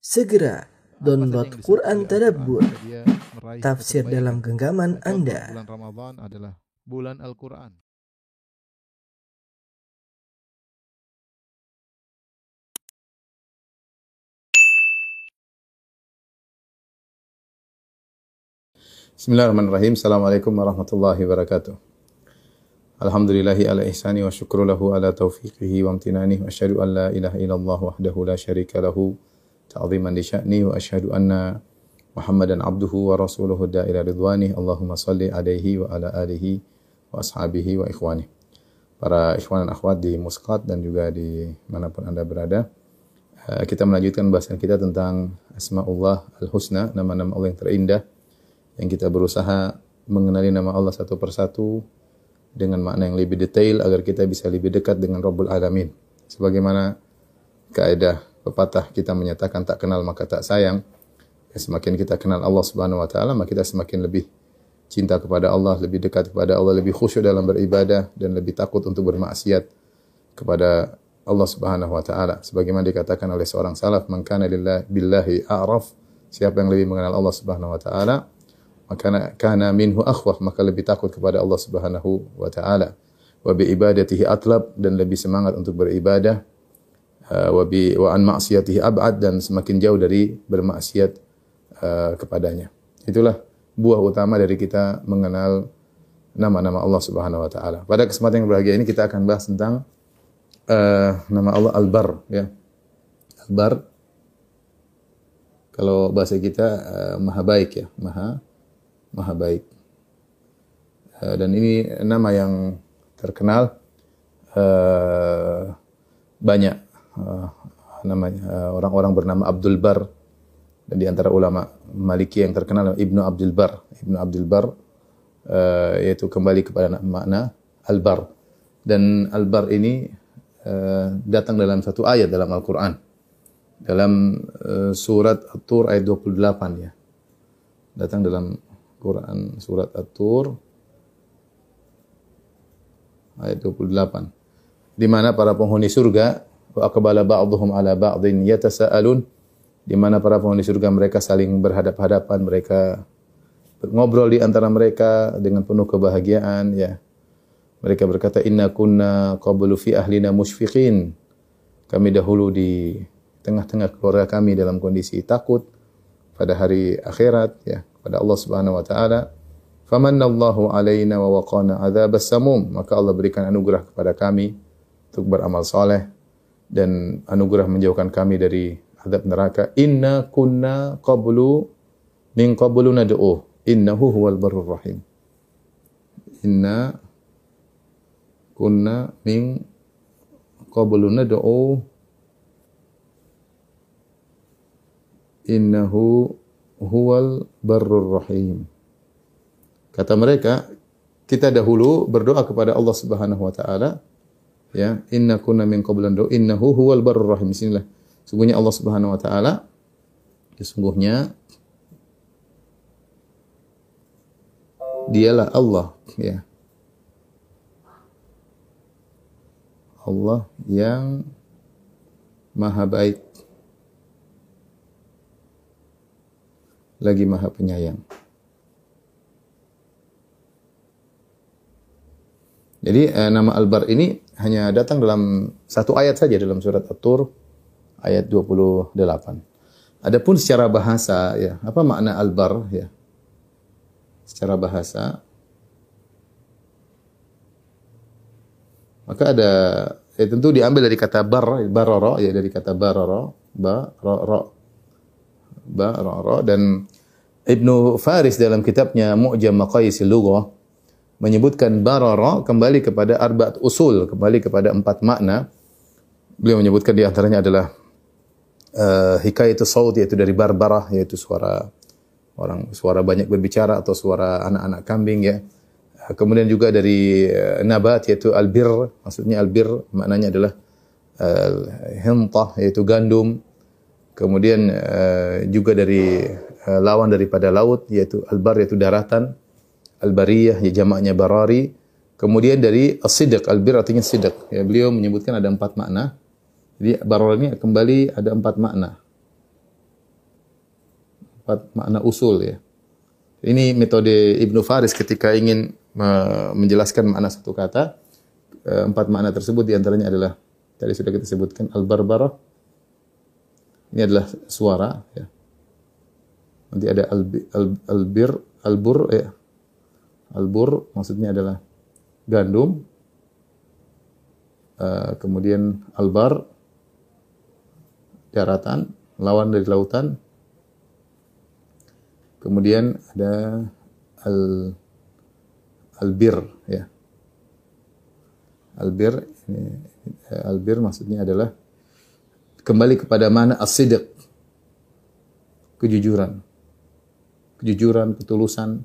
Segera download Quran Tadabbur, tafsir dalam genggaman Anda. Bulan Ramadan adalah bulan Al-Quran. Bismillahirrahmanirrahim. Assalamualaikum warahmatullahi wabarakatuh. Alhamdulillahi ala ihsani wa syukru lahu ala taufiqihi wa amtinani wa asyhadu an la ilaha illallah wahdahu la syarika lahu ta'ziman li sya'ni wa asyhadu anna Muhammadan abduhu wa rasuluhu da'ila ridwani Allahumma salli alaihi wa ala alihi wa ashabihi wa ikhwani. Para ikhwan dan akhwat di Muscat dan juga di mana pun Anda berada. eh, Kita melanjutkan bahasan kita tentang Asma'ullah Al-Husna, nama-nama Allah yang terindah yang kita berusaha mengenali nama Allah satu persatu dengan makna yang lebih detail agar kita bisa lebih dekat dengan Rabbul Alamin. Sebagaimana kaidah pepatah kita menyatakan tak kenal maka tak sayang. Ya, semakin kita kenal Allah Subhanahu wa taala, maka kita semakin lebih cinta kepada Allah, lebih dekat kepada Allah, lebih khusyuk dalam beribadah dan lebih takut untuk bermaksiat kepada Allah Subhanahu wa taala. Sebagaimana dikatakan oleh seorang salaf, "Man kana lillahi billahi a'raf." Siapa yang lebih mengenal Allah Subhanahu wa taala, maka kana minhu akhwaf maka lebih takut kepada Allah Subhanahu wa taala wa bi ibadatihi atlab dan lebih semangat untuk beribadah wa bi wa an ma'siyatihi ab'ad dan semakin jauh dari bermaksiat uh, kepadanya. Itulah buah utama dari kita mengenal nama-nama Allah Subhanahu wa taala. Pada kesempatan yang berbahagia ini kita akan bahas tentang uh, nama Allah Al-Bar ya. Al-Bar kalau bahasa kita uh, maha baik ya. Maha maha baik. Uh, dan ini nama yang terkenal uh, banyak uh, namanya uh, orang-orang bernama Abdul Bar dan di antara ulama Maliki yang terkenal Ibnu Abdul Bar. Ibnu Abdul Bar uh, yaitu kembali kepada makna Al-Bar. Dan Al-Bar ini uh, datang dalam satu ayat dalam Al-Qur'an. Dalam uh, surat At-Tur ayat 28 ya. Datang dalam Quran surat At-Tur ayat 28 di mana para penghuni surga wa aqbala ba'dhum ala ba'dhin yatasaalun di mana para penghuni surga mereka saling berhadap-hadapan mereka ngobrol di antara mereka dengan penuh kebahagiaan ya. Mereka berkata inna kunna qablu fi ahlina musyfiqin kami dahulu di tengah-tengah keluarga kami dalam kondisi takut pada hari akhirat ya kepada Allah Subhanahu wa taala. Famanallahu alaina wa waqana adzabas samum maka Allah berikan anugerah kepada kami untuk beramal saleh dan anugerah menjauhkan kami dari azab neraka. Inna kunna qablu min qablu nad'u. Innahu huwal barrur rahim. Inna kunna min qablu nad'u. Innahu huwal barrur rahim. Kata mereka, kita dahulu berdoa kepada Allah Subhanahu wa taala ya, inna kunna min qablan do innahu huwal barrur rahim. Bismillah. Sungguhnya Allah Subhanahu wa taala sesungguhnya dialah Allah ya. Allah yang maha baik lagi maha penyayang. Jadi eh, nama Al-Bar ini hanya datang dalam satu ayat saja dalam surat At-Tur ayat 28. Adapun secara bahasa ya, apa makna Al-Bar ya? Secara bahasa maka ada ya tentu diambil dari kata bar barara ya dari kata barara ba ro, ro ba ra ra dan Ibnu Faris dalam kitabnya Mu'jam Maqayisil Lughah menyebutkan barara kembali kepada arbaat usul, kembali kepada empat makna. Beliau menyebutkan di antaranya adalah uh, hikayatu saut yaitu dari barbarah yaitu suara orang suara banyak berbicara atau suara anak-anak kambing ya. Kemudian juga dari uh, nabat yaitu albir, maksudnya albir maknanya adalah uh, yaitu gandum. Kemudian uh, juga dari uh, lawan daripada laut yaitu albar yaitu daratan. Al-bariyah ya jamaknya barari. Kemudian dari as-sidq, albir artinya sidq. Ya, beliau menyebutkan ada empat makna. Jadi barar ini kembali ada empat makna. empat makna usul ya. Ini metode Ibnu Faris ketika ingin me- menjelaskan makna satu kata. Eh, Empat makna tersebut di antaranya adalah tadi sudah kita sebutkan al-barbarah. Ini adalah suara ya. Nanti ada al- al- albir, albur ya. Albur maksudnya adalah gandum. Eh, kemudian albar daratan, lawan dari lautan. Kemudian ada al albir ya. Albir ini eh, albir maksudnya adalah kembali kepada mana as-sidq. Kejujuran. Kejujuran, ketulusan.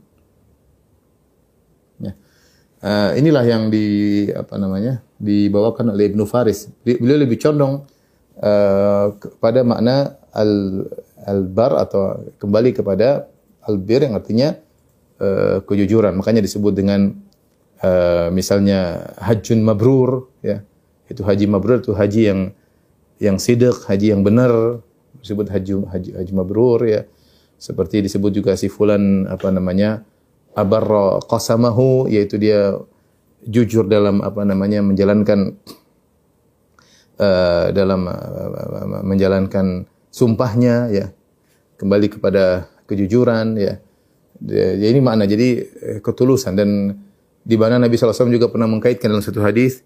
Eh, inilah yang di apa namanya? dibawakan oleh Ibnu Faris. Beliau lebih condong eh, kepada makna al albar atau kembali kepada albir yang artinya eh, kejujuran. Makanya disebut dengan eh, misalnya hajjun mabrur ya. Itu haji mabrur itu haji yang yang sidik, haji yang benar, disebut haji haji, haji mabrur ya. Seperti disebut juga si fulan apa namanya? Abarra qasamahu yaitu dia jujur dalam apa namanya menjalankan uh, dalam uh, menjalankan sumpahnya ya. Kembali kepada kejujuran ya. Jadi ini makna jadi eh, ketulusan. Dan di mana Nabi SAW juga pernah mengkaitkan dalam satu hadis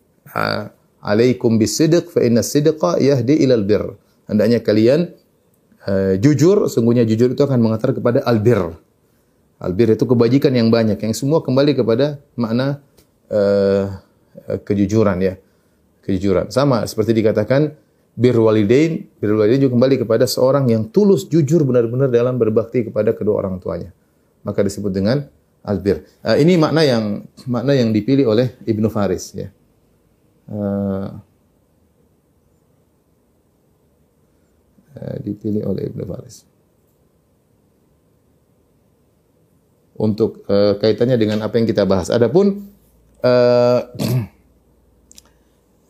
alaikum bisidq fa inna sidqa yahdi ilal bir. Hendaknya kalian uh, jujur sungguhnya jujur itu akan mengantar kepada albir albir itu kebajikan yang banyak yang semua kembali kepada makna uh, kejujuran ya. Kejujuran. Sama seperti dikatakan bir walidain bir walidain juga kembali kepada seorang yang tulus jujur benar-benar dalam berbakti kepada kedua orang tuanya. Maka disebut dengan albir. Uh, ini makna yang makna yang dipilih oleh Ibnu Faris ya. Uh, dipilih oleh Ibnu Faris untuk uh, kaitannya dengan apa yang kita bahas adapun uh,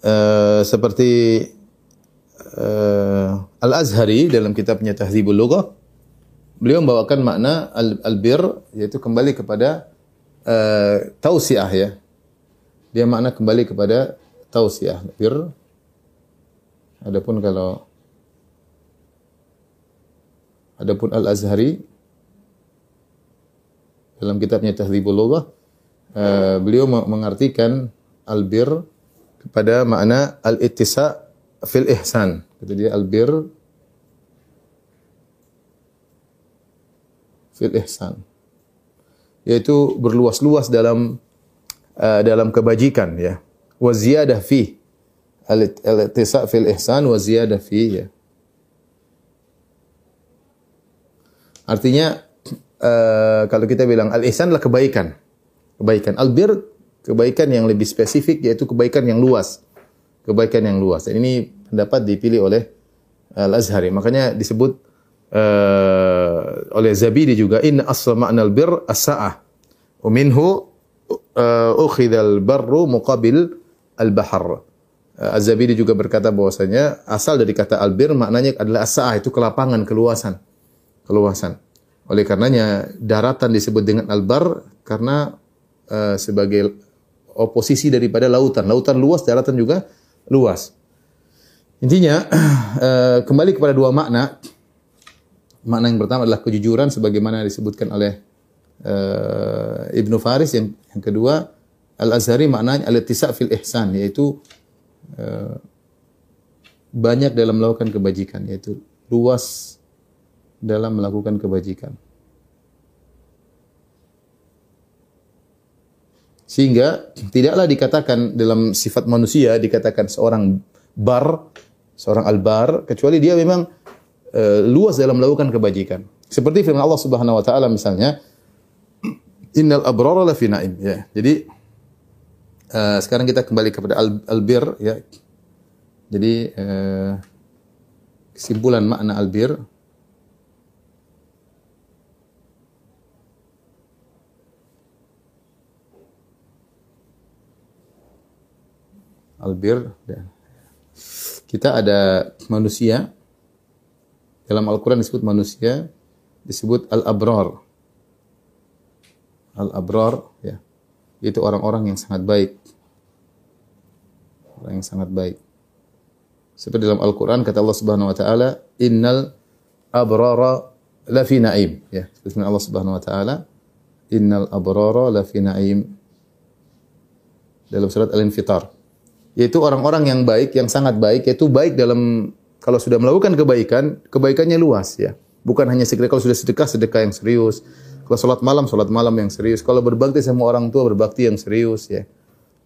uh, seperti uh, Al-Azhari dalam kitabnya Tahzibul Lughah beliau membawakan makna al-bir yaitu kembali kepada uh, tausiah ya. Dia makna kembali kepada tausiah bir. Adapun kalau Adapun Al-Azhari dalam kitabnya Tahzibul Lughah uh, beliau mengartikan albir kepada makna al-ittisa fil ihsan. Kata dia albir fil ihsan. Yaitu berluas-luas dalam uh, dalam kebajikan ya. Wa ziyadah fi al-ittisa fil ihsan wa ziyadah fi ya. Artinya uh, kalau kita bilang al-ihsan adalah kebaikan. Kebaikan. Albir kebaikan yang lebih spesifik yaitu kebaikan yang luas. Kebaikan yang luas. Dan ini pendapat dipilih oleh Al-Azhari. Makanya disebut uh, oleh Zabidi juga in asal albir as-sa'ah. Wa minhu uh, ukhidhal barru muqabil al-bahar. Uh, Az-Zabidi juga berkata bahwasanya asal dari kata albir maknanya adalah as-sa'ah itu kelapangan, keluasan. Keluasan. Oleh karenanya daratan disebut dengan albar karena uh, sebagai oposisi daripada lautan. Lautan luas, daratan juga luas. Intinya uh, kembali kepada dua makna. Makna yang pertama adalah kejujuran sebagaimana disebutkan oleh uh, Ibnu Faris yang, yang kedua Al-Azhari maknanya al-ittisa' fil ihsan yaitu uh, banyak dalam melakukan kebajikan yaitu luas dalam melakukan kebajikan. Sehingga tidaklah dikatakan dalam sifat manusia dikatakan seorang bar, seorang albar kecuali dia memang uh, luas dalam melakukan kebajikan. Seperti firman Allah Subhanahu wa taala misalnya innal abrara lafi naim ya. Jadi uh, sekarang kita kembali kepada al albir ya. Jadi uh, kesimpulan makna albir albir. Kita ada manusia dalam Al-Quran disebut manusia disebut al-abrar. Al-abrar ya. Itu orang-orang yang sangat baik. Orang yang sangat baik. Seperti dalam Al-Qur'an kata Allah Subhanahu wa taala, "Innal abrara lafi na'im." Ya, seperti Allah Subhanahu wa taala, "Innal abrara lafi na'im." Dalam surat Al-Infitar. Yaitu orang-orang yang baik, yang sangat baik, yaitu baik dalam kalau sudah melakukan kebaikan, kebaikannya luas ya. Bukan hanya sekedar kalau sudah sedekah, sedekah yang serius. Kalau sholat malam, sholat malam yang serius. Kalau berbakti sama orang tua, berbakti yang serius ya.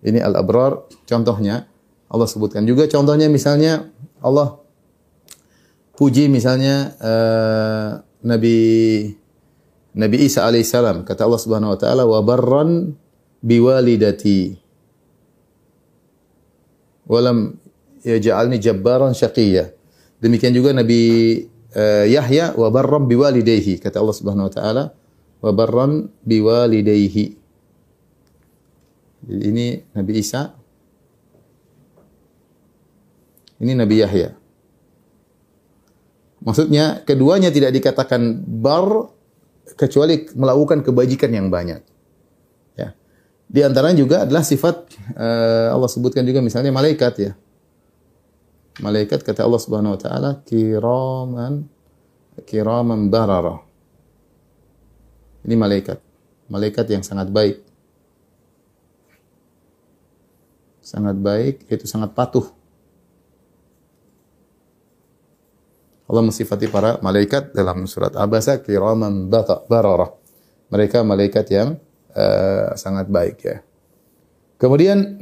Ini al-abrar contohnya. Allah sebutkan juga contohnya misalnya Allah puji misalnya uh, Nabi Nabi Isa alaihissalam kata Allah Subhanahu wa taala wa barran biwalidati walam yaj'alni jabbaran syaqiyya demikian juga Nabi uh, Yahya wa barran biwalidayhi kata Allah Subhanahu wa taala wa barran biwalidayhi. Jadi ini Nabi Isa. Ini Nabi Yahya. Maksudnya keduanya tidak dikatakan bar kecuali melakukan kebajikan yang banyak. Di antaranya juga adalah sifat uh, Allah sebutkan juga misalnya malaikat ya. Malaikat kata Allah Subhanahu wa taala kiraman kiraman barara. Ini malaikat. Malaikat yang sangat baik. Sangat baik, itu sangat patuh. Allah mensifati para malaikat dalam surat Abasa kiraman barara. Mereka malaikat yang uh, sangat baik ya. Kemudian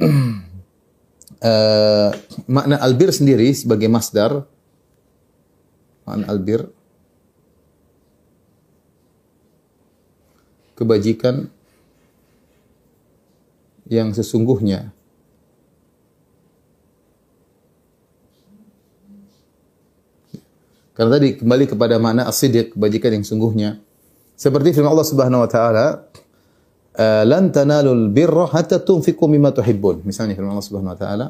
uh, makna albir sendiri sebagai masdar makna albir kebajikan yang sesungguhnya. Karena tadi kembali kepada makna asidik kebajikan yang sungguhnya. Seperti firman Allah Subhanahu wa taala, "Lan tanalul birra hatta tunfiqu mimma tuhibbun." Misalnya firman Allah Subhanahu wa taala,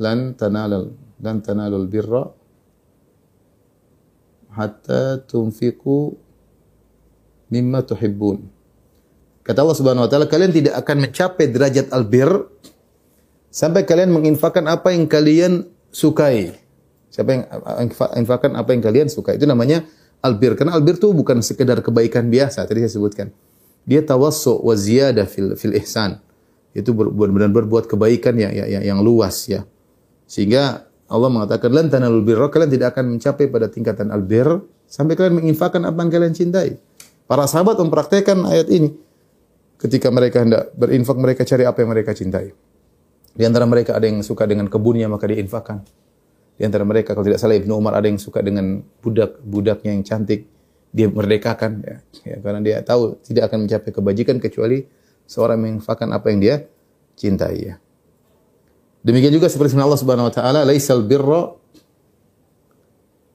"Lan tanalul lan tanalul birra hatta tunfiqu mimma tuhibbun. Kata Allah Subhanahu wa taala, kalian tidak akan mencapai derajat albir sampai kalian menginfakkan apa yang kalian sukai. Siapa yang infakkan apa yang kalian suka. Itu namanya albir. Karena albir itu bukan sekedar kebaikan biasa. Tadi saya sebutkan. Dia tawassu wa ziyadah fil, fil ihsan. Itu benar-benar berbuat kebaikan yang, yang, yang luas ya. Sehingga Allah mengatakan lan tanalul birra kalian tidak akan mencapai pada tingkatan albir sampai kalian menginfakkan apa yang kalian cintai. Para sahabat mempraktekkan ayat ini. Ketika mereka hendak berinfak, mereka cari apa yang mereka cintai. Di antara mereka ada yang suka dengan kebunnya, maka diinfakkan. Di antara mereka, kalau tidak salah Ibnu Umar ada yang suka dengan budak-budaknya yang cantik, dia merdekakan. Ya. ya, karena dia tahu tidak akan mencapai kebajikan kecuali seorang menginfakkan apa yang dia cintai. Ya. Demikian juga seperti Allah Subhanahu wa taala, "Laisal birra"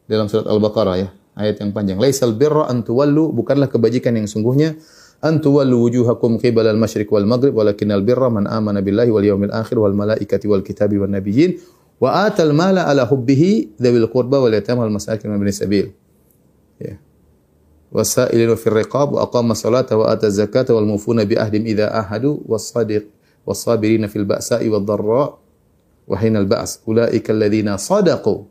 dalam surat Al-Baqarah ya ayat yang panjang. Laisal birra an tuwallu bukanlah kebajikan yang sungguhnya an tuwallu wujuhakum qibala al-masyriq wal maghrib walakinnal birra man amana billahi wal yawmil akhir wal malaikati wal kitabi wan nabiyyin wa atal mala ala hubbihi dzawil qurba wal yatama wal masakin wal sabil. Ya. Wasailin fil riqab wa aqama salata wa ata zakata wal mufuna bi ahdim idza ahadu was sadiq was sabirina fil ba'sa'i wad dharra wa hinal ba's ulaika alladhina sadaqu.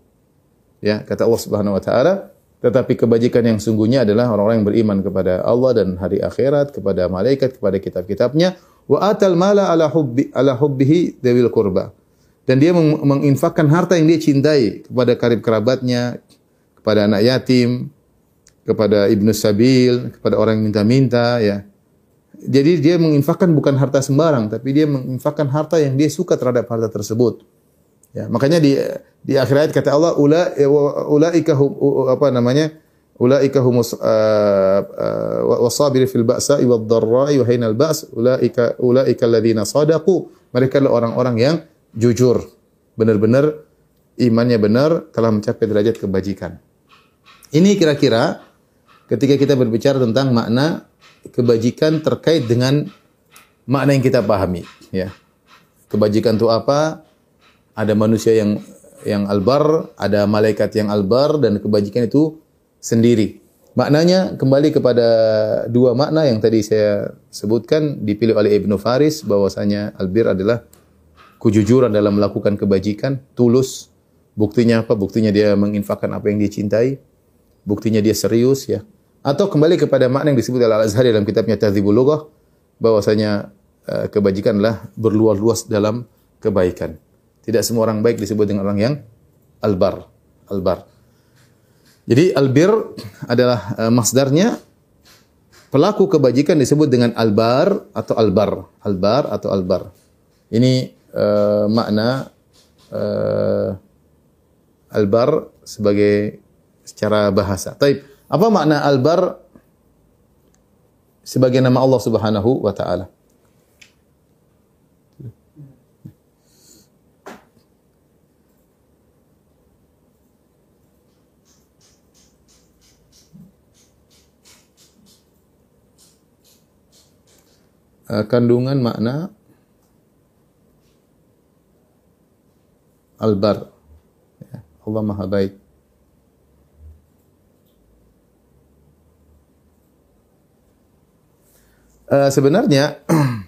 Ya, kata Allah Subhanahu wa taala, tetapi kebajikan yang sungguhnya adalah orang-orang yang beriman kepada Allah dan hari akhirat, kepada malaikat, kepada kitab-kitabnya. Wa atal mala ala hubbi ala hubbihi dawil kurba. Dan dia menginfakkan harta yang dia cintai kepada karib kerabatnya, kepada anak yatim, kepada ibnu sabil, kepada orang yang minta-minta, ya. Jadi dia menginfakkan bukan harta sembarang, tapi dia menginfakkan harta yang dia suka terhadap harta tersebut. Ya, makanya di di akhir ayat kata Allah ula ulaika apa namanya? Ulaika humus uh, uh, wasabir fil ba'sa wad dharra'i wa hinal ba's ulaika ulaika alladziina sadaqu. Mereka adalah orang-orang yang jujur, benar-benar imannya benar telah mencapai derajat kebajikan. Ini kira-kira ketika kita berbicara tentang makna kebajikan terkait dengan makna yang kita pahami, ya. Kebajikan itu apa? ada manusia yang yang albar, ada malaikat yang albar dan kebajikan itu sendiri. Maknanya kembali kepada dua makna yang tadi saya sebutkan dipilih oleh Ibnu Faris bahwasanya albir adalah kejujuran dalam melakukan kebajikan, tulus. Buktinya apa? Buktinya dia menginfakkan apa yang dia cintai. Buktinya dia serius ya. Atau kembali kepada makna yang disebut Al-Azhari dalam kitabnya Tadzibul Lughah bahwasanya uh, kebajikan adalah berluas-luas dalam kebaikan. Tidak semua orang baik disebut dengan orang yang albar. Albar. Jadi albir adalah uh, masdarnya pelaku kebajikan disebut dengan albar atau albar, albar atau albar. Ini uh, makna uh, albar sebagai secara bahasa. Taib. Apa makna albar sebagai nama Allah Subhanahu wa taala? uh, kandungan makna albar. Ya, Allah Maha Baik. Uh, sebenarnya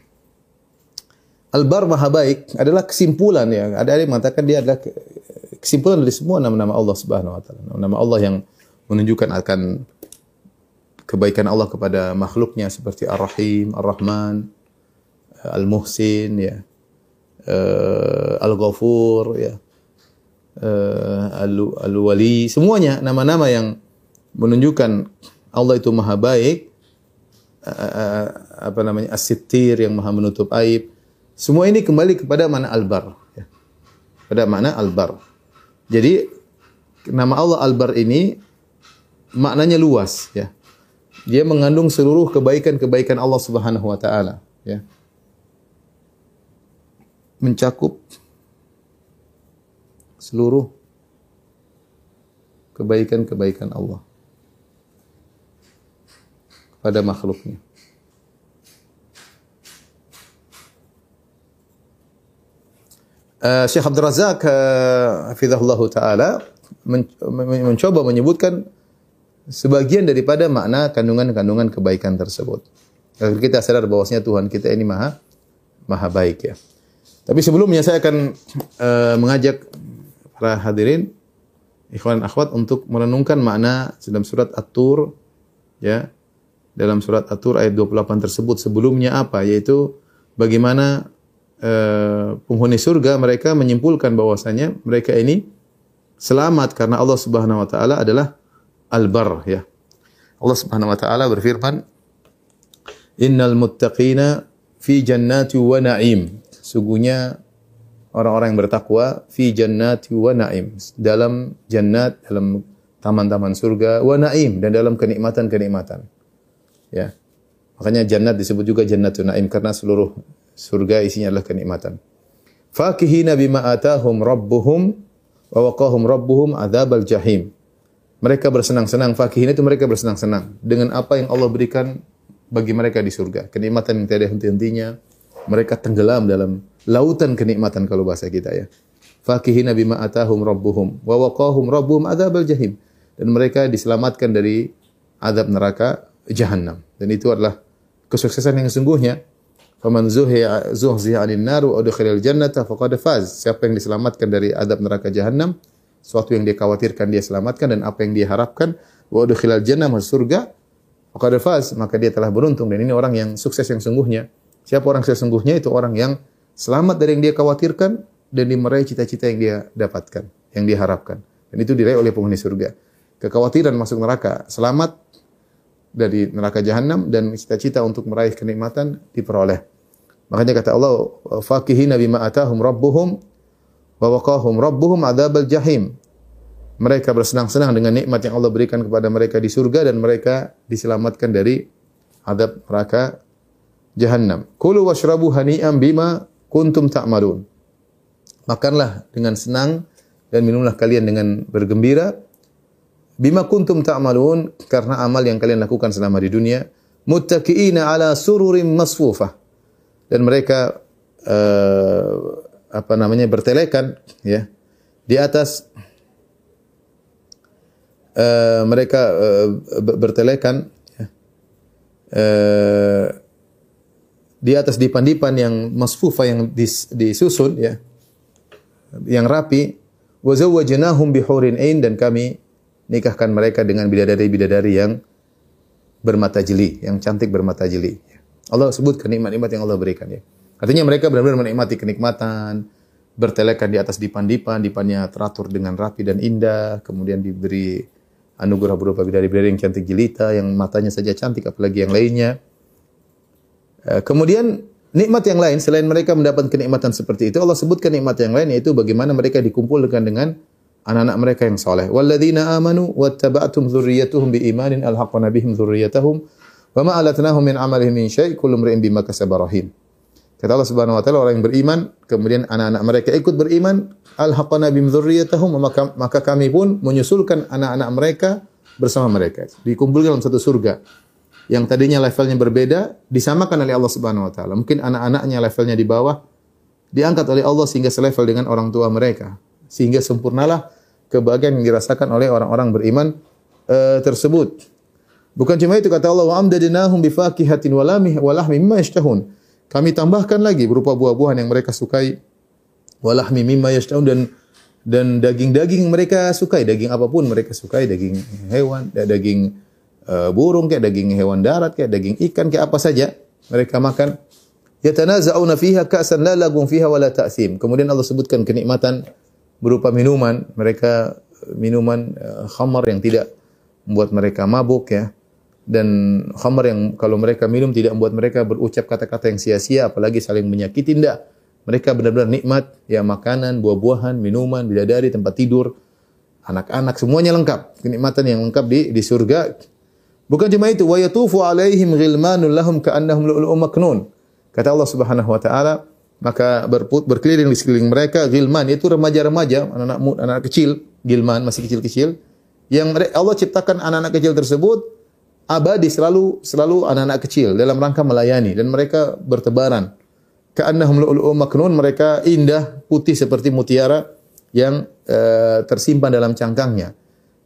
Albar Maha Baik adalah kesimpulan ya. Ada yang mengatakan dia adalah kesimpulan dari semua nama-nama Allah Subhanahu wa taala. Nama Allah yang menunjukkan akan kebaikan Allah kepada makhluknya seperti Ar-Rahim, Ar-Rahman, Al-Muhsin, ya, uh, Al-Ghafur, ya, Al-Wali, semuanya nama-nama yang menunjukkan Allah itu maha baik, uh, apa namanya, As-Sittir yang maha menutup aib. Semua ini kembali kepada mana Al-Bar. Ya. Pada mana Al-Bar. Jadi, nama Allah Al-Bar ini maknanya luas, ya dia mengandung seluruh kebaikan-kebaikan Allah Subhanahu wa taala, ya. Mencakup seluruh kebaikan-kebaikan Allah pada makhluknya. Uh, Syekh Abdul Razak uh, taala men mencoba menyebutkan sebagian daripada makna kandungan-kandungan kebaikan tersebut. Agar kita sadar bahwasanya Tuhan kita ini maha maha baik ya. Tapi sebelumnya saya akan uh, mengajak para hadirin ikhwan akhwat untuk merenungkan makna dalam surat At-Tur ya. Dalam surat At-Tur ayat 28 tersebut sebelumnya apa yaitu bagaimana uh, penghuni surga mereka menyimpulkan bahwasanya mereka ini selamat karena Allah Subhanahu wa taala adalah al-bar ya. Allah Subhanahu wa taala berfirman, "Innal muttaqina fi jannati wa na'im." Sungguhnya orang-orang yang bertakwa fi jannati wa na'im, dalam jannat, dalam taman-taman surga wa na'im dan dalam kenikmatan-kenikmatan. Ya. Makanya jannat disebut juga jannatun na'im karena seluruh surga isinya adalah kenikmatan. Fakihina bima atahum rabbuhum wa waqahum rabbuhum adzabal jahim. Mereka bersenang-senang, fakihin itu mereka bersenang-senang dengan apa yang Allah berikan bagi mereka di surga. Kenikmatan yang tiada henti-hentinya. Mereka tenggelam dalam lautan kenikmatan kalau bahasa kita ya. Fakihina bima atahum rabbuhum wa waqahum rabbuhum adzabal jahim. Dan mereka diselamatkan dari azab neraka jahanam. Dan itu adalah kesuksesan yang sesungguhnya. Faman zuhziha 'anil nar wa udkhilal jannata faqad faz. Siapa yang diselamatkan dari azab neraka jahanam, sesuatu yang dia khawatirkan dia selamatkan. Dan apa yang dia harapkan wa udkhilal jannah masuk surga faqad faz. Maka dia telah beruntung. Dan ini orang yang sukses yang sungguhnya siapa orang sesungguhnya? Itu orang yang selamat dari yang dia khawatirkan dan dimeraih cita-cita yang dia dapatkan yang dia harapkan. Dan itu diraih oleh penghuni surga. Kekhawatiran masuk neraka. Selamat dari neraka jahanam dan cita-cita untuk meraih kenikmatan diperoleh makanya kata Allah fakihina bima atahum rabbuhum wa waqahum rabbuhum adzabal jahim. Mereka bersenang-senang dengan nikmat yang Allah berikan kepada mereka di surga dan mereka diselamatkan dari adab neraka jahannam. Kulu washrabu hani'an bima kuntum ta'malun. Makanlah dengan senang dan minumlah kalian dengan bergembira bima kuntum ta'malun karena amal yang kalian lakukan selama di dunia muttaqiina ala sururin masfufah. Dan mereka uh, apa namanya bertelekan ya di atas eh, mereka ber- bertelekan ya, eh, di atas dipan-dipan yang masfufa yang dis- disusun ya yang rapi wa zawwajnahum bihurin ain dan kami nikahkan mereka dengan bidadari-bidadari yang bermata jeli, yang cantik bermata jeli. Allah sebutkan nikmat-nikmat yang Allah berikan ya. Artinya mereka benar-benar menikmati kenikmatan, bertelekan di atas dipan-dipan, dipannya teratur dengan rapi dan indah, kemudian diberi anugerah berupa bidadari-bidadari yang cantik jelita, yang matanya saja cantik apalagi yang lainnya. Eh, Kemudian nikmat yang lain selain mereka mendapat kenikmatan seperti itu Allah sebutkan nikmat yang lain yaitu bagaimana mereka dikumpulkan dengan anak-anak mereka yang soleh. Walladzina amanu wattaba'tum dzurriyyatuhum biimanin alhaqna bihim dzurriyyatahum wa ma alatnahum min amalihim min syai' kullu imrin bima kasaba rahim. Kata Allah Subhanahu wa taala orang yang beriman kemudian anak-anak mereka ikut beriman alhaqna bihim dzurriyyatahum maka maka kami pun menyusulkan anak-anak mereka bersama mereka dikumpulkan dalam satu surga yang tadinya levelnya berbeda disamakan oleh Allah Subhanahu wa taala. Mungkin anak-anaknya levelnya di bawah diangkat oleh Allah sehingga selevel dengan orang tua mereka. Sehingga sempurnalah kebahagiaan yang dirasakan oleh orang-orang beriman eh, tersebut. Bukan cuma itu kata Allah wa amdadnahum bifakihatin wa lamih wa lahmi mimma yashtahun. Kami tambahkan lagi berupa buah-buahan yang mereka sukai wa lahmi mimma yashtahun dan dan daging-daging mereka sukai, daging apa pun mereka sukai, daging hewan, daging eh, burung kayak daging hewan darat kayak daging ikan kayak apa saja mereka makan yatanaza'una fiha ka'san la lagun fiha wala ta'sim kemudian Allah sebutkan kenikmatan berupa minuman mereka eh, minuman eh, khamar yang tidak membuat mereka mabuk ya. Dan khamar yang kalau mereka minum tidak membuat mereka berucap kata-kata yang sia-sia apalagi saling menyakiti tidak mereka benar-benar nikmat ya makanan buah-buahan minuman bidadari tempat tidur anak-anak semuanya lengkap. Kenikmatan yang lengkap di di surga. Bukan cuma itu, wa yatufu alaihim ghilmanun lahum ka'annahum lu'lu'un maknun. Kata Allah Subhanahu wa taala, maka berput, berkeliling di sekeliling mereka gilman itu remaja-remaja, anak-anak anak kecil, gilman masih kecil-kecil yang Allah ciptakan anak-anak kecil tersebut abadi selalu selalu anak-anak kecil dalam rangka melayani dan mereka bertebaran. Ka'annahum lu'lu'un maknun, mereka indah, putih seperti mutiara yang eh, tersimpan dalam cangkangnya.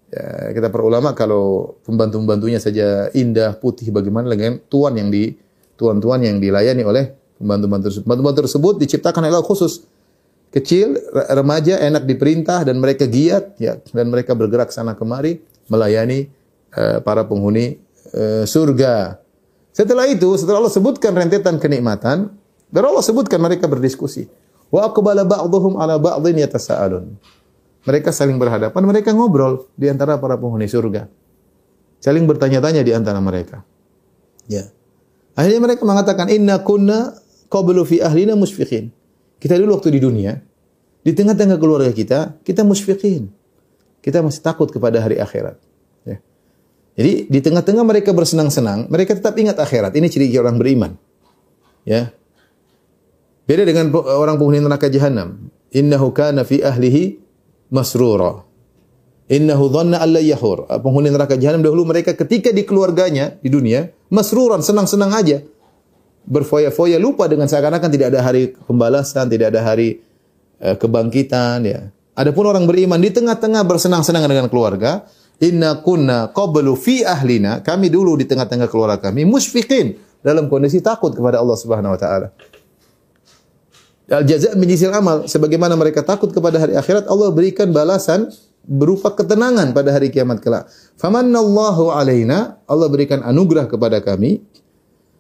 Ya, kita para ulama kalau pembantu-pembantunya saja indah, putih bagaimana dengan tuan yang di tuan-tuan yang dilayani oleh pembantu-pembantu tersebut. Pembantu-pembantu tersebut diciptakan Allah khusus kecil, re- remaja, enak diperintah dan mereka giat ya dan mereka bergerak sana kemari melayani eh, para penghuni eh, surga. Setelah itu, setelah Allah sebutkan rentetan kenikmatan, baru Allah sebutkan mereka berdiskusi. Wa aqbala ba'dhum ala ba'dhin yatasaalun. Mereka saling berhadapan, mereka ngobrol di antara para penghuni surga. Saling bertanya-tanya di antara mereka. Ya. Akhirnya mereka mengatakan inna kunna qablu fi ahlina musfiqin. Kita dulu waktu di dunia, di tengah-tengah keluarga kita, kita musfiqin. Kita masih takut kepada hari akhirat. Ya. Jadi di tengah-tengah mereka bersenang-senang, mereka tetap ingat akhirat. Ini ciri orang beriman. Ya. Beda dengan orang penghuni neraka jahanam. Innahu kana fi ahlihi masrura. Innahu dhanna alla yahur. Penghuni neraka jahanam dahulu mereka ketika di keluarganya di dunia masruran senang-senang aja. Berfoya-foya lupa dengan seakan-akan tidak ada hari pembalasan, tidak ada hari eh, kebangkitan ya. Adapun orang beriman di tengah-tengah bersenang-senang dengan keluarga, inna kunna qablu fi ahlina, kami dulu di tengah-tengah keluarga kami musfiqin dalam kondisi takut kepada Allah Subhanahu wa taala. Al jaza min amal. Sebagaimana mereka takut kepada hari akhirat, Allah berikan balasan berupa ketenangan pada hari kiamat kelak. Famannallahu alaina, Allah berikan anugerah kepada kami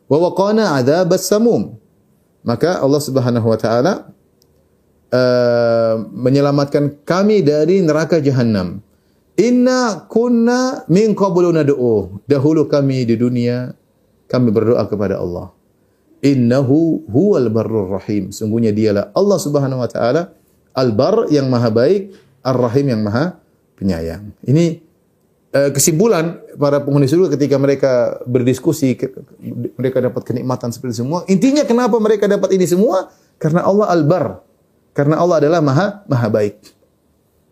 wa waqana adzabas samum. Maka Allah Subhanahu wa taala uh, menyelamatkan kami dari neraka jahanam. Inna kunna min qablu nad'u. Dahulu kami di dunia kami berdoa kepada Allah. Innahu huwal barrur rahim. Sungguhnya dialah Allah Subhanahu wa taala al-bar yang maha baik, ar-rahim yang maha penyayang. Ini kesimpulan para penghuni surga ketika mereka berdiskusi mereka dapat kenikmatan seperti semua. Intinya kenapa mereka dapat ini semua? Karena Allah al-bar. Karena Allah adalah maha maha baik.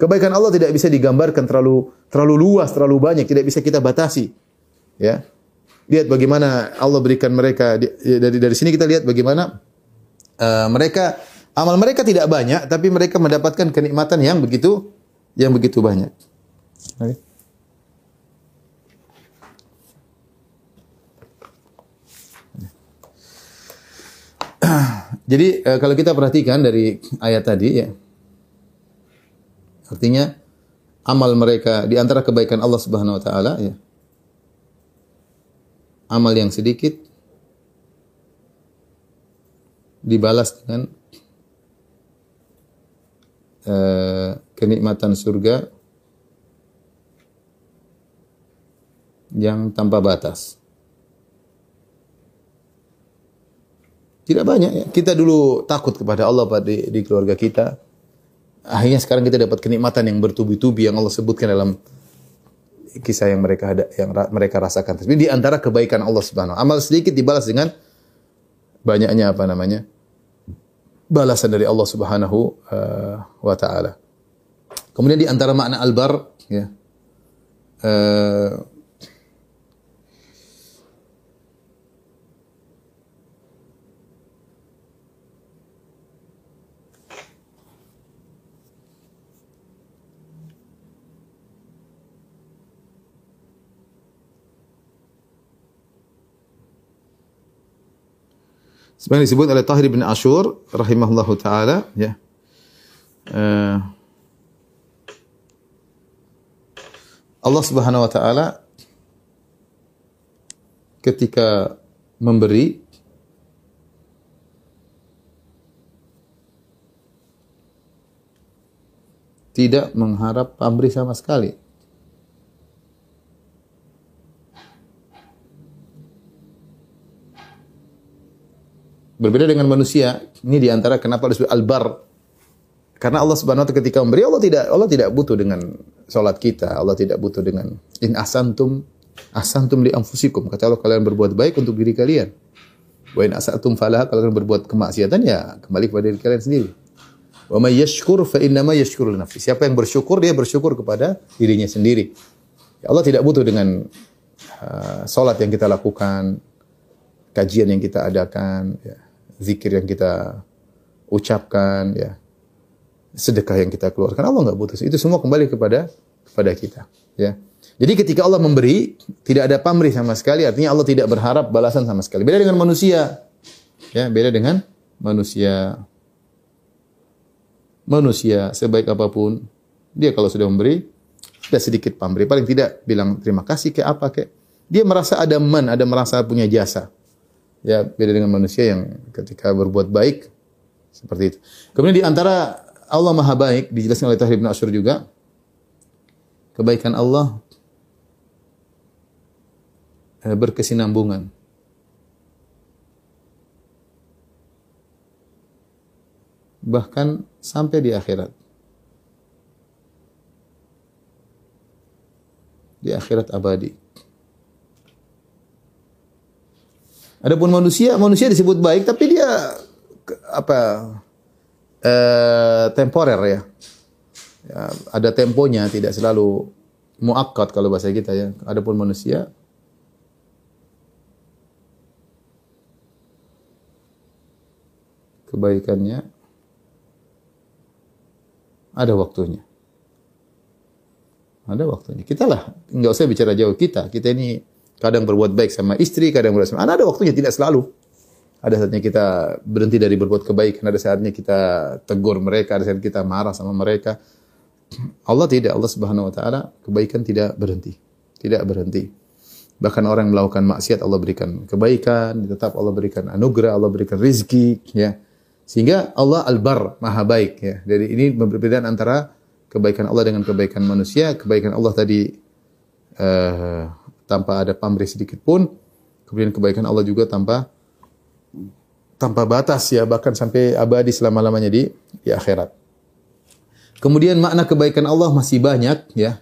Kebaikan Allah tidak bisa digambarkan terlalu terlalu luas, terlalu banyak, tidak bisa kita batasi. Ya. Lihat bagaimana Allah berikan mereka di- dari dari sini kita lihat bagaimana eh, mereka amal mereka tidak banyak tapi mereka mendapatkan kenikmatan yang begitu yang begitu banyak. Oke. Jadi eh, kalau kita perhatikan dari ayat tadi ya. Artinya amal mereka di antara kebaikan Allah Subhanahu wa taala ya. Amal yang sedikit dibalas dengan eh, kenikmatan surga yang tanpa batas. Tidak banyak ya. Kita dulu takut kepada Allah pada di, di keluarga kita. Akhirnya sekarang kita dapat kenikmatan yang bertubi-tubi yang Allah sebutkan dalam kisah yang mereka ada yang ra, mereka rasakan. Tapi di antara kebaikan Allah Subhanahu amal sedikit dibalas dengan banyaknya apa namanya? balasan dari Allah Subhanahu uh, wa taala. Kemudian di antara makna albar ya. Uh, Sebenarnya disebut oleh Tahir bin Ashur rahimahullahu taala ya. Uh, Allah Subhanahu wa taala ketika memberi tidak mengharap pamrih sama sekali. Berbeda dengan manusia, ini di antara kenapa disebut albar. Karena Allah Subhanahu wa taala ketika memberi Allah tidak Allah tidak butuh dengan salat kita, Allah tidak butuh dengan in asantum asantum li anfusikum. Kata Allah kalian berbuat baik untuk diri kalian. Wa in asatum falah kalau kalian berbuat kemaksiatan ya kembali kepada diri kalian sendiri. Wa may yashkur fa innama yashkuru nafsi. Siapa yang bersyukur dia bersyukur kepada dirinya sendiri. Ya Allah tidak butuh dengan uh, salat yang kita lakukan, kajian yang kita adakan, ya zikir yang kita ucapkan, ya sedekah yang kita keluarkan. Allah nggak butuh. Itu semua kembali kepada kepada kita. Ya. Jadi ketika Allah memberi, tidak ada pamrih sama sekali. Artinya Allah tidak berharap balasan sama sekali. Beda dengan manusia. Ya, beda dengan manusia. Manusia sebaik apa pun, dia kalau sudah memberi, ada sedikit pamrih. Paling tidak bilang terima kasih ke apa ke. Dia merasa ada man, ada merasa punya jasa. Ya, beda dengan manusia yang ketika berbuat baik seperti itu. Kemudian di antara Allah Maha Baik dijelaskan oleh Tahir bin Asyur juga kebaikan Allah eh, berkesinambungan. Bahkan sampai di akhirat. Di akhirat abadi. Adapun manusia, manusia disebut baik tapi dia apa eh, temporer ya. ya. Ada temponya, tidak selalu muakkad kalau bahasa kita ya. Adapun manusia kebaikannya ada waktunya. Ada waktunya. Kita lah, nggak usah bicara jauh kita. Kita ini Kadang berbuat baik sama istri, kadang berbuat sama anak. Ada waktunya, tidak selalu. Ada saatnya kita berhenti dari berbuat kebaikan, ada saatnya kita tegur mereka, ada saatnya kita marah sama mereka. Allah tidak, Allah Subhanahu wa taala kebaikan tidak berhenti. Tidak berhenti. Bahkan orang yang melakukan maksiat Allah berikan kebaikan, tetap Allah berikan anugerah, Allah berikan rizki, ya. Sehingga Allah Al-Bar, Maha baik ya. Jadi ini perbedaan antara kebaikan Allah dengan kebaikan manusia. Kebaikan Allah tadi uh, tanpa ada pamrih sedikit pun. Kemudian kebaikan Allah juga tanpa tanpa batas ya bahkan sampai abadi selama-lamanya di di akhirat. Kemudian makna kebaikan Allah masih banyak ya.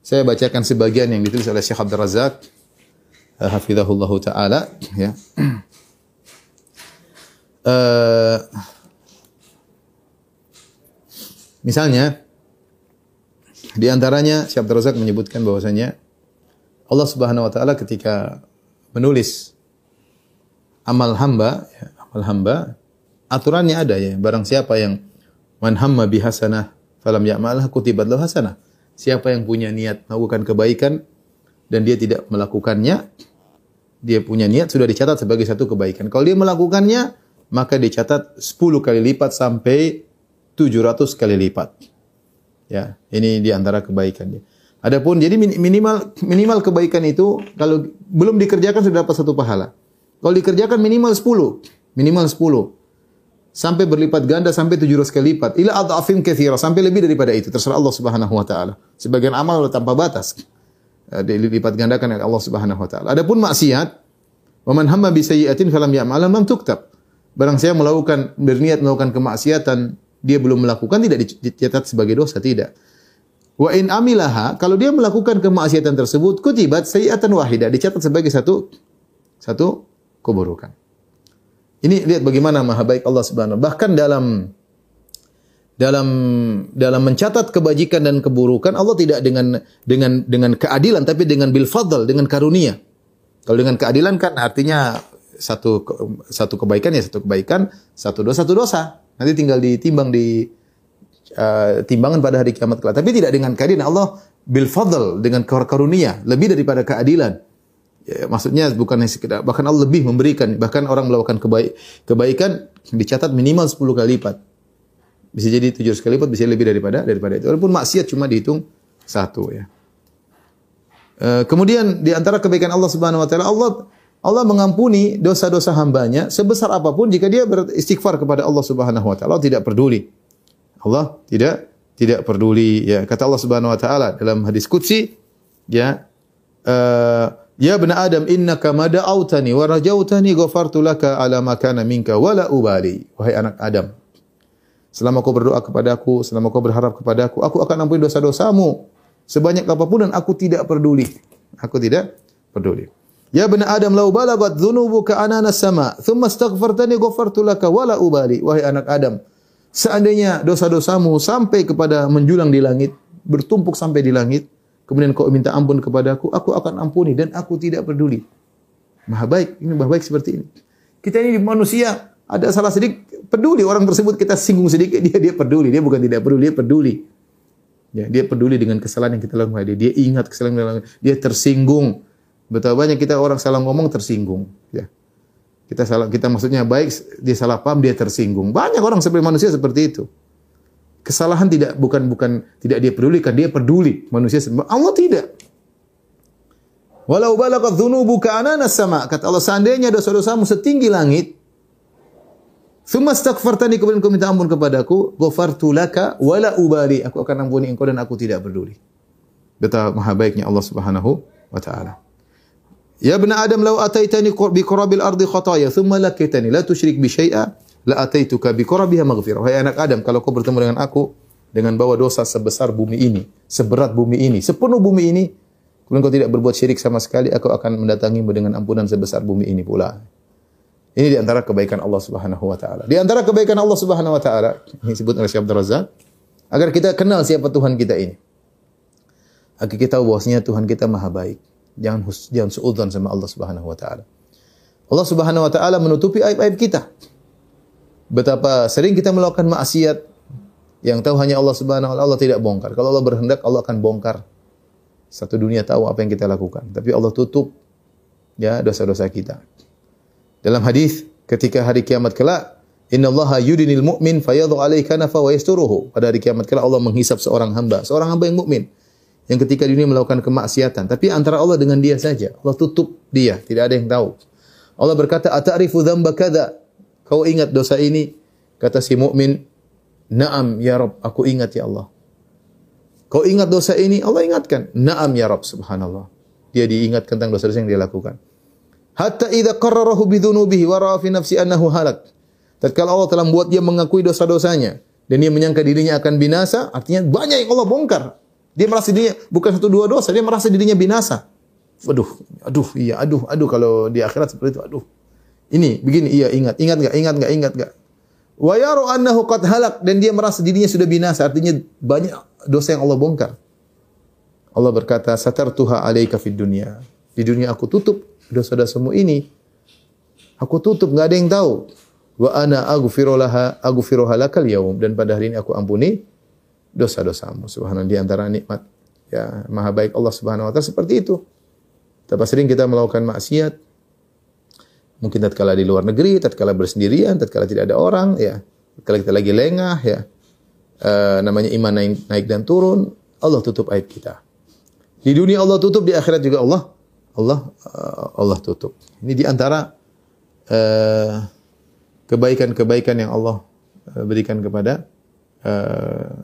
Saya bacakan sebagian yang ditulis oleh Syekh Abdul Razak uh, hafizahullahu taala ya. Uh, misalnya di antaranya Syekh Abdul Razak menyebutkan bahwasanya Allah Subhanahu wa taala ketika menulis amal hamba, ya, amal hamba, aturannya ada ya. Barang siapa yang man hamma bi hasanah falam ya'malha kutibat lahu hasanah. Siapa yang punya niat melakukan kebaikan dan dia tidak melakukannya, dia punya niat sudah dicatat sebagai satu kebaikan. Kalau dia melakukannya, maka dicatat 10 kali lipat sampai 700 kali lipat. Ya, ini di antara kebaikannya. Adapun jadi min- minimal minimal kebaikan itu kalau belum dikerjakan sudah dapat satu pahala. Kalau dikerjakan minimal 10, minimal 10 sampai berlipat ganda sampai 700 kali lipat. Ila adhafin katsira sampai lebih daripada itu terserah Allah Subhanahu wa taala. Sebagian amal tanpa batas. Eh, Dilipat gandakan oleh Allah Subhanahu wa taala. Adapun maksiat, wa man hamma bi sayyi'atin falam ya'mal lam tuktab. Barang saya melakukan berniat melakukan kemaksiatan, dia belum melakukan tidak dicatat sebagai dosa, tidak. Wa in amilaha, kalau dia melakukan kemaksiatan tersebut, kutibat sayyi'atan wahidah, dicatat sebagai satu satu keburukan. Ini lihat bagaimana maha baik Allah Subhanahu bahkan dalam dalam dalam mencatat kebajikan dan keburukan Allah tidak dengan dengan dengan keadilan tapi dengan bil fadl dengan karunia. Kalau dengan keadilan kan artinya satu satu kebaikan ya satu kebaikan, satu dosa satu dosa. Nanti tinggal ditimbang di uh, timbangan pada hari kiamat kelak. Tapi tidak dengan keadilan Allah bil fadl dengan karunia lebih daripada keadilan. Ya, maksudnya bukan sekedar bahkan Allah lebih memberikan bahkan orang melakukan kebaik, kebaikan dicatat minimal 10 kali lipat. Bisa jadi 700 kali lipat bisa lebih daripada daripada itu. Walaupun maksiat cuma dihitung satu ya. E, kemudian di antara kebaikan Allah Subhanahu wa taala Allah Allah mengampuni dosa-dosa hambanya sebesar apa pun jika dia beristighfar kepada Allah Subhanahu wa taala. Tidak peduli. Allah tidak tidak peduli ya. Kata Allah Subhanahu wa taala dalam hadis qudsi ya uh, Ya bani Adam innaka ma da'autani wa rajautani ghafartu laka ala ma kana minka wala ubali. Wahai anak Adam. Selama kau berdoa kepadaku, selama kau berharap kepadaku, aku akan ampuni dosa-dosamu sebanyak apa pun dan aku tidak peduli. Aku tidak peduli. Ya bani Adam lau balagat dhunubuka anana sama, thumma astaghfartani ghafartu laka wala ubali. Wahai anak Adam, seandainya dosa-dosamu sampai kepada menjulang di langit, bertumpuk sampai di langit, kemudian kau minta ampun kepadaku, aku akan ampuni dan aku tidak peduli. Maha baik, ini maha baik seperti ini. Kita ini manusia, ada salah sedikit, peduli orang tersebut kita singgung sedikit, dia dia peduli, dia bukan tidak peduli, dia peduli. Ya, dia peduli dengan kesalahan yang kita lakukan dia. Dia ingat kesalahan yang kita lakukan. Dia tersinggung. Betapa banyak kita orang salah ngomong tersinggung, ya. Kita salah kita maksudnya baik, dia salah paham, dia tersinggung. Banyak orang seperti manusia seperti itu. Kesalahan tidak bukan bukan tidak dia pedulikan, dia peduli manusia. Allah tidak. Walau balagat dzunubuka anana sama. Kata Allah, seandainya dosa-dosamu setinggi langit, Thumma astaghfartani kemudian kau minta ampun kepadaku, ghafartu laka wala ubali. Aku akan ampuni engkau dan aku tidak peduli. Betapa maha baiknya Allah Subhanahu wa taala. Ya ibn Adam law ataitani bi qurabil ardi khataya thumma lakitani la tusyrik bi syai'a la ataituka bi qurabiha maghfirah. Wahai anak Adam, kalau kau bertemu dengan aku dengan bawa dosa sebesar bumi ini, seberat bumi ini, sepenuh bumi ini, kemudian kau tidak berbuat syirik sama sekali, aku akan mendatangimu dengan ampunan sebesar bumi ini pula. Ini di antara kebaikan Allah Subhanahu wa taala. Di antara kebaikan Allah Subhanahu wa taala, ini disebut oleh Syekh Razak, agar kita kenal siapa Tuhan kita ini. Agar kita tahu bahwasanya Tuhan kita Maha baik. Jangan jangan suudzon sama Allah Subhanahu wa taala. Allah Subhanahu wa taala menutupi aib-aib kita. Betapa sering kita melakukan maksiat yang tahu hanya Allah Subhanahu wa taala Allah tidak bongkar. Kalau Allah berkehendak Allah akan bongkar. Satu dunia tahu apa yang kita lakukan, tapi Allah tutup ya dosa-dosa kita. Dalam hadis ketika hari kiamat kelak, innallaha yudinil mu'min fayadhu alaihi kanafa wa yasturuhu. Pada hari kiamat kelak Allah menghisap seorang hamba, seorang hamba yang mukmin yang ketika dunia melakukan kemaksiatan, tapi antara Allah dengan dia saja. Allah tutup dia, tidak ada yang tahu. Allah berkata, "Ata'rifu dzamba kadza?" Kau ingat dosa ini? Kata si mukmin, "Na'am ya Rabb, aku ingat ya Allah." Kau ingat dosa ini? Allah ingatkan. "Na'am ya Rabb." Subhanallah. Dia diingatkan tentang dosa-dosa yang dia lakukan. Hatta idza qarrarahu bidzunubihi wa ra'a fi nafsi annahu halak. Tatkala Allah telah membuat dia mengakui dosa-dosanya dan dia menyangka dirinya akan binasa, artinya banyak yang Allah bongkar. Dia merasa dirinya bukan satu dua dosa, dia merasa dirinya binasa. Aduh, aduh, iya, aduh, aduh kalau di akhirat seperti itu, aduh. Ini begini, iya ingat, ingat enggak, ingat enggak, ingat enggak. Wa annahu qad halak dan dia merasa dirinya sudah binasa, artinya banyak dosa yang Allah bongkar. Allah berkata, "Satartuha 'alaika fid dunya." Di dunia aku tutup dosa-dosamu ini. Aku tutup, nggak ada yang tahu. Wa ana aghfiru laha aghfiruha lakal yaum dan pada hari ini aku ampuni dosa-dosamu. Subhanallah di antara nikmat ya maha baik Allah Subhanahu wa taala seperti itu. Betapa sering kita melakukan maksiat Mungkin tatkala di luar negeri, tatkala bersendirian, tatkala tidak ada orang, ya. Tatkala kita lagi lengah, ya. Eh, namanya iman naik, naik dan turun, Allah tutup aib kita. Di dunia Allah tutup, di akhirat juga Allah Allah eh, Allah tutup. Ini di antara eh, kebaikan-kebaikan yang Allah berikan kepada eh,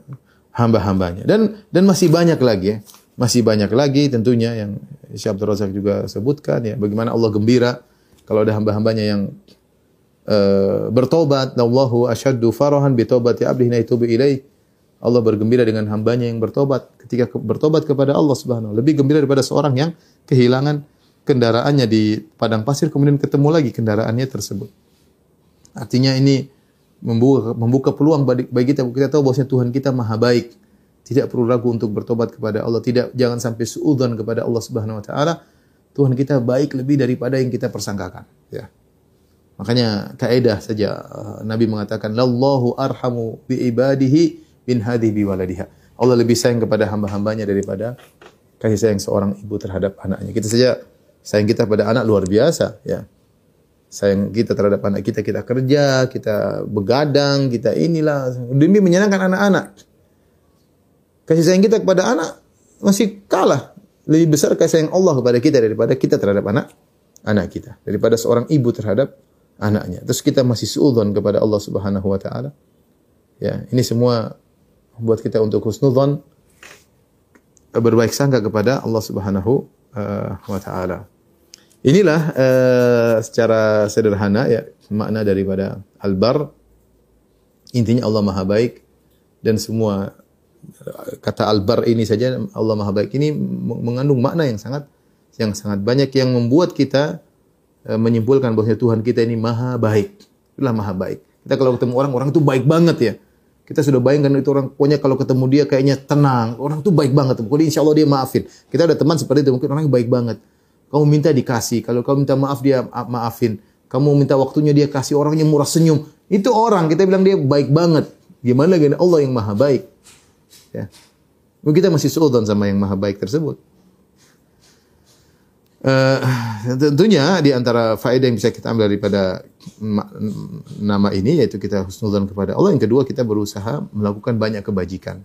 hamba-hambanya. Dan dan masih banyak lagi ya. Masih banyak lagi tentunya yang Syekh Abdul Razak juga sebutkan ya bagaimana Allah gembira kalau ada hamba-hambanya yang uh, bertobat, Allahu asyaddu farahan bi taubati abdihi naitubu ilaih. Allah bergembira dengan hambanya yang bertobat ketika ke, bertobat kepada Allah Subhanahu lebih gembira daripada seorang yang kehilangan kendaraannya di padang pasir kemudian ketemu lagi kendaraannya tersebut. Artinya ini membuka, membuka peluang bagi, kita kita tahu bahwasanya Tuhan kita maha baik. Tidak perlu ragu untuk bertobat kepada Allah. Tidak jangan sampai suudzon kepada Allah Subhanahu wa taala. Tuhan kita baik lebih daripada yang kita persangkakan, ya. Makanya kaidah saja uh, Nabi mengatakan lallahu arhamu bi ibadihi bin hadhi bi waladiha. Allah lebih sayang kepada hamba-hambanya daripada kasih sayang seorang ibu terhadap anaknya. Kita saja sayang kita pada anak luar biasa, ya. Sayang kita terhadap anak kita, kita kerja, kita begadang, kita inilah demi menyenangkan anak-anak. Kasih sayang kita kepada anak masih kalah. Lebih besar kasih sayang Allah kepada kita daripada kita terhadap anak anak kita. Daripada seorang ibu terhadap anaknya. Terus kita masih suudzon kepada Allah Subhanahu wa taala. Ya, ini semua membuat kita untuk husnudzon berbaik sangka kepada Allah Subhanahu uh, wa taala. Inilah uh, secara sederhana ya makna daripada al-bar. Intinya Allah Maha baik dan semua kata albar ini saja Allah Maha Baik ini mengandung makna yang sangat yang sangat banyak yang membuat kita e, menyimpulkan bahwa Tuhan kita ini Maha Baik. Itulah Maha Baik. Kita kalau ketemu orang, orang itu baik banget ya. Kita sudah bayangkan itu orang, pokoknya kalau ketemu dia kayaknya tenang. Orang itu baik banget. Pokoknya insya Allah dia maafin. Kita ada teman seperti itu, mungkin orang baik banget. Kamu minta dikasih. Kalau kamu minta maaf, dia maafin. Kamu minta waktunya, dia kasih. Orangnya murah senyum. Itu orang, kita bilang dia baik banget. Gimana lagi Allah yang maha baik. Ya. Kita masih suudzon sama yang maha baik tersebut. Uh, tentunya di antara faedah yang bisa kita ambil daripada nama ini yaitu kita husnudzon kepada Allah. Yang kedua kita berusaha melakukan banyak kebajikan.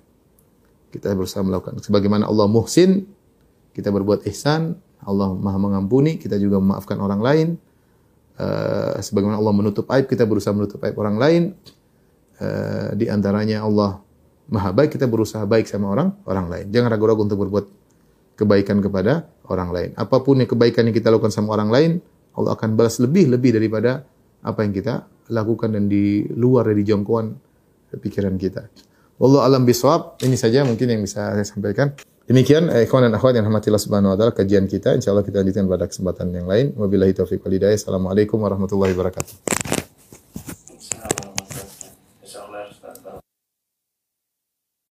Kita berusaha melakukan sebagaimana Allah muhsin, kita berbuat ihsan, Allah Maha mengampuni, kita juga memaafkan orang lain. Uh, sebagaimana Allah menutup aib, kita berusaha menutup aib orang lain. Uh, di antaranya Allah maha baik, kita berusaha baik sama orang orang lain. Jangan ragu-ragu untuk berbuat kebaikan kepada orang lain. Apa pun yang kebaikan yang kita lakukan sama orang lain, Allah akan balas lebih-lebih daripada apa yang kita lakukan dan di luar dari jangkauan pikiran kita. Wallahu alam bisawab. Ini saja mungkin yang bisa saya sampaikan. Demikian eh, ikhwan dan akhwat yang rahmatillah subhanahu wa taala kajian kita. Insyaallah kita lanjutkan pada kesempatan yang lain. Wabillahi taufiq wal hidayah. Assalamualaikum warahmatullahi wabarakatuh.